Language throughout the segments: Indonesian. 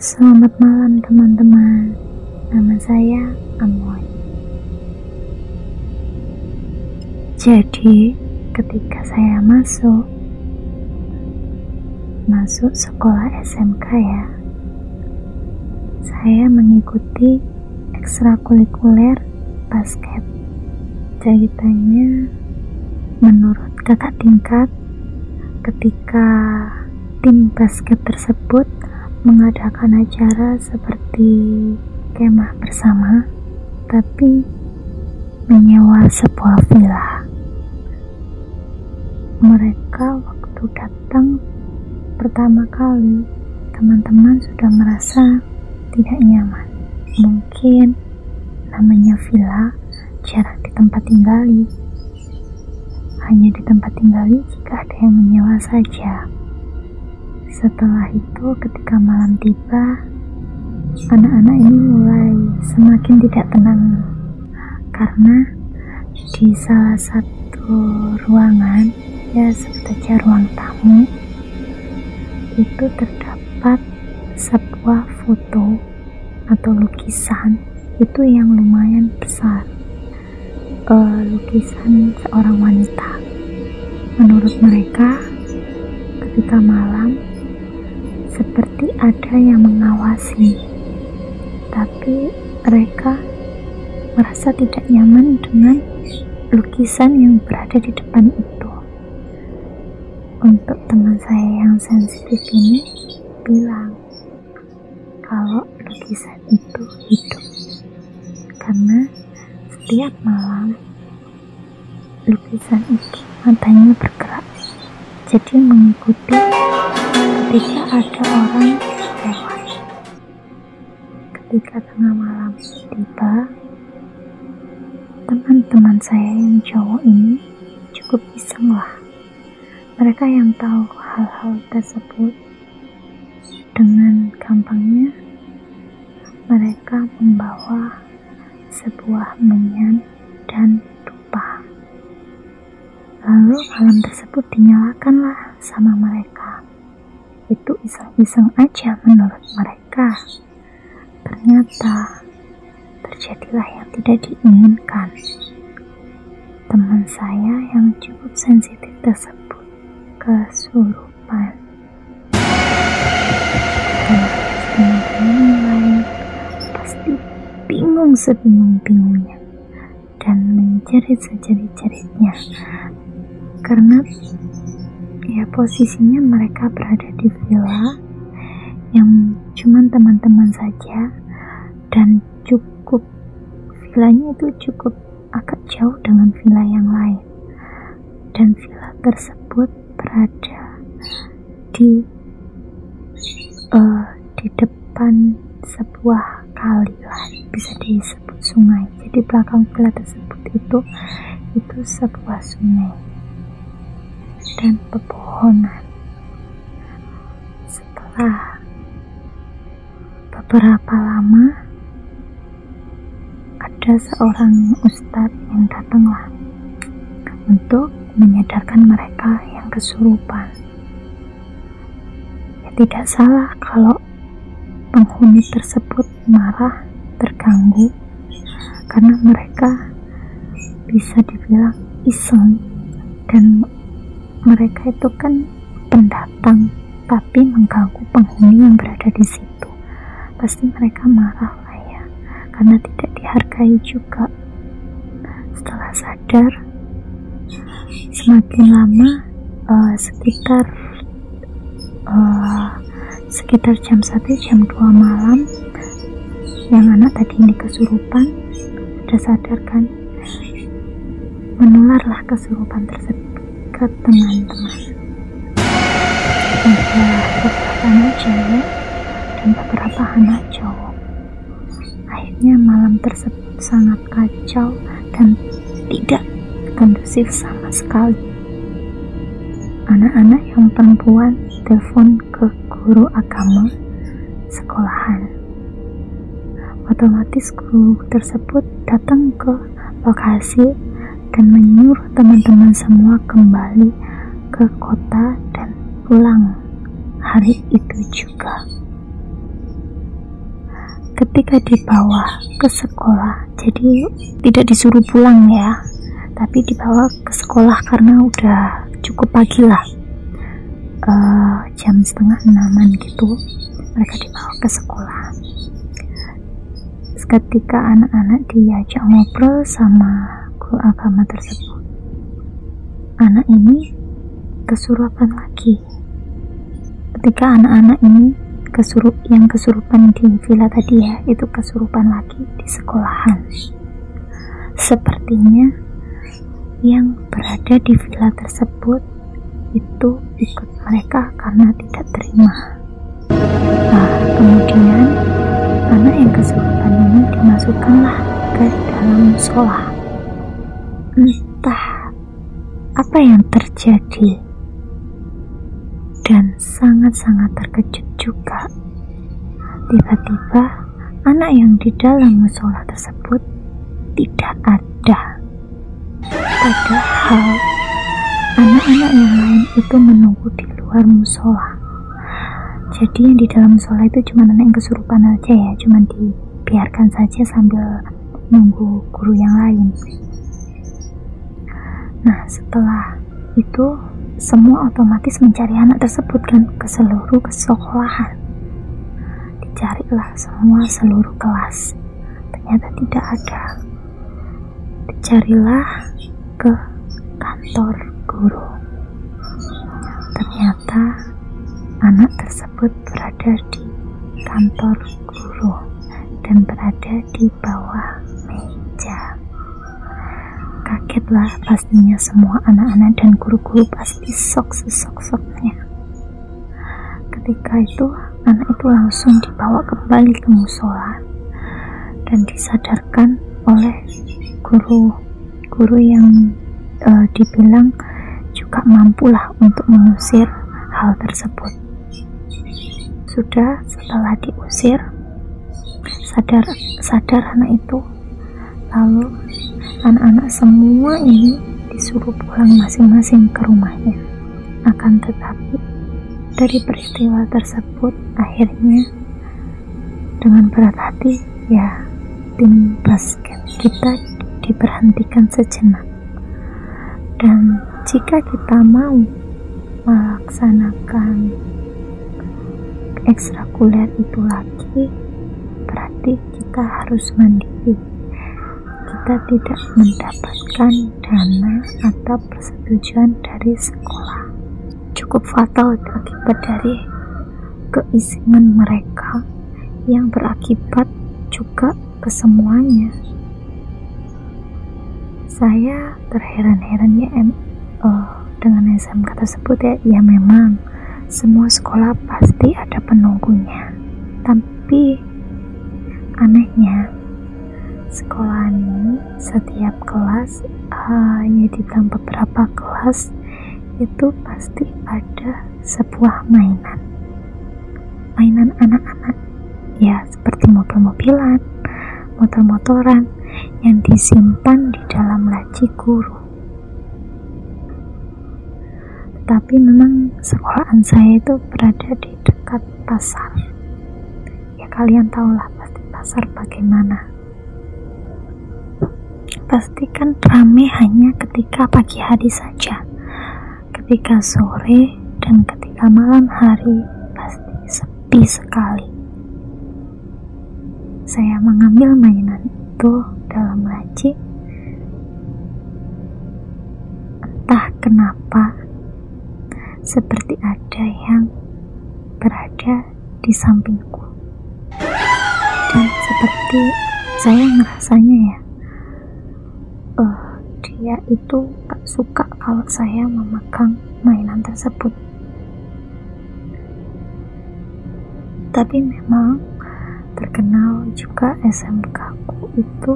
Selamat malam teman-teman. Nama saya Amoy. Jadi ketika saya masuk Masuk sekolah SMK ya Saya mengikuti ekstrakurikuler basket. Ceritanya menurut kakak tingkat Ketika tim basket tersebut mengadakan acara seperti kemah bersama, tapi menyewa sebuah villa. Mereka waktu datang pertama kali, teman-teman sudah merasa tidak nyaman. Mungkin namanya villa jarang di tempat tinggali. Hanya di tempat tinggali jika ada yang menyewa saja. Setelah itu, ketika malam tiba, anak-anak ini mulai semakin tidak tenang karena di salah satu ruangan, ya sebut saja ruang tamu, itu terdapat sebuah foto atau lukisan itu yang lumayan besar. Uh, lukisan seorang wanita. Menurut mereka, ketika malam seperti ada yang mengawasi, tapi mereka merasa tidak nyaman dengan lukisan yang berada di depan itu. Untuk teman saya yang sensitif ini bilang kalau lukisan itu hidup karena setiap malam lukisan itu matanya bergerak jadi mengikuti ada orang lewat. Ketika tengah malam tiba, teman-teman saya yang cowok ini cukup iseng lah. Mereka yang tahu hal-hal tersebut dengan gampangnya mereka membawa sebuah menyan dan dupa. Lalu malam tersebut dinyalakanlah sama mereka itu iseng-iseng aja menurut mereka. Ternyata terjadilah yang tidak diinginkan. Teman saya yang cukup sensitif tersebut kesurupan. Dan lain pasti bingung sebingung-bingungnya dan menjerit sejerit-jeritnya karena ya posisinya mereka berada di villa yang cuman teman-teman saja dan cukup villanya itu cukup agak jauh dengan villa yang lain. Dan villa tersebut berada di uh, di depan sebuah kali lah bisa disebut sungai. Jadi belakang villa tersebut itu itu sebuah sungai dan pepohonan. Setelah beberapa lama, ada seorang ustadz yang datanglah untuk menyadarkan mereka yang kesurupan. Ya, tidak salah kalau penghuni tersebut marah, terganggu, karena mereka bisa dibilang iseng dan mereka itu kan pendatang tapi mengganggu penghuni yang berada di situ. Pasti mereka marah lah ya karena tidak dihargai juga. Setelah sadar semakin lama uh, sekitar uh, sekitar jam 1 jam 2 malam yang anak tadi ini kesurupan sudah sadar kan? Menularlah kesurupan tersebut ke teman-teman. Ada beberapa anak cewek dan beberapa anak cowok akhirnya malam tersebut sangat kacau dan tidak kondusif sama sekali. Anak-anak yang perempuan telepon ke guru agama sekolahan. Otomatis guru tersebut datang ke lokasi dan menyuruh teman-teman semua kembali ke kota dan pulang hari itu juga. ketika dibawa ke sekolah jadi tidak disuruh pulang ya tapi dibawa ke sekolah karena udah cukup pagi lah uh, jam setengah enaman gitu mereka dibawa ke sekolah ketika anak-anak diajak ngobrol sama guru agama tersebut. Anak ini kesurupan lagi. Ketika anak-anak ini kesurup yang kesurupan di villa tadi ya itu kesurupan lagi di sekolahan. Sepertinya yang berada di villa tersebut itu ikut mereka karena tidak terima. Nah kemudian anak yang kesurupan ini dimasukkanlah ke dalam sekolah entah apa yang terjadi. Dan sangat-sangat terkejut juga. Tiba-tiba anak yang di dalam musola tersebut tidak ada. Padahal anak-anak yang lain itu menunggu di luar musola. Jadi yang di dalam musola itu cuma anak yang kesurupan aja ya cuma dibiarkan saja sambil nunggu guru yang lain nah setelah itu semua otomatis mencari anak tersebut kan? Ke seluruh sekolahan. Dicarilah semua seluruh kelas. Ternyata tidak ada. Dicarilah ke kantor guru. Ternyata anak tersebut berada di kantor guru dan berada di bawah. Kagetlah pastinya semua anak-anak dan guru-guru pasti sok sesok-soknya. Ketika itu, anak itu langsung dibawa kembali ke musola dan disadarkan oleh guru guru yang uh, dibilang juga mampulah untuk mengusir hal tersebut. Sudah setelah diusir, sadar sadar anak itu. Lalu anak-anak semua ini disuruh pulang masing-masing ke rumahnya. Akan tetapi dari peristiwa tersebut akhirnya dengan berat hati ya tim basket kita diberhentikan sejenak dan jika kita mau melaksanakan ekstrakuler itu lagi berarti kita harus mandiri kita tidak mendapatkan dana atau persetujuan dari sekolah. Cukup fatal akibat dari keisingan mereka yang berakibat juga ke semuanya. Saya terheran-heran ya em, oh, dengan SMK tersebut ya, ya memang. Semua sekolah pasti ada penunggunya. Tapi anehnya, sekolah ini setiap kelas, uh, ya dalam beberapa kelas itu pasti ada sebuah mainan. Mainan anak-anak, ya seperti mobil-mobilan, motor-motoran yang disimpan di dalam laci guru. Tapi memang sekolahan saya itu berada di dekat pasar. Ya kalian tahulah pasti pasar bagaimana pasti kan rame hanya ketika pagi hari saja. Ketika sore dan ketika malam hari pasti sepi sekali. Saya mengambil mainan itu dalam laci. Entah kenapa seperti ada yang berada di sampingku. Dan seperti saya ngerasanya ya, dia itu gak suka kalau saya memegang mainan tersebut. Tapi memang terkenal juga SMK ku itu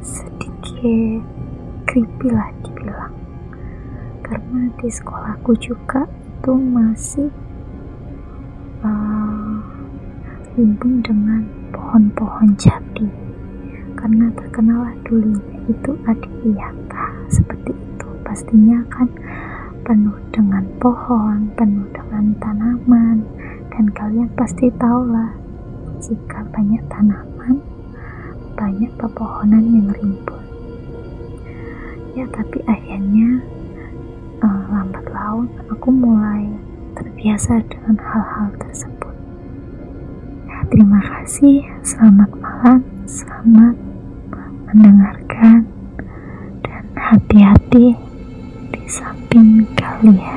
sedikit creepy lah dibilang. Karena di sekolahku juga itu masih uh, dengan pohon-pohon jati. Karena terkenal dulunya itu Adiwiyata seperti itu pastinya kan penuh dengan pohon penuh dengan tanaman dan kalian pasti tahu lah jika banyak tanaman, banyak pepohonan yang rimbun. Ya, tapi akhirnya uh, lambat laun aku mulai terbiasa dengan hal-hal tersebut. Terima kasih, selamat malam, selamat mendengarkan, dan hati-hati di samping kalian.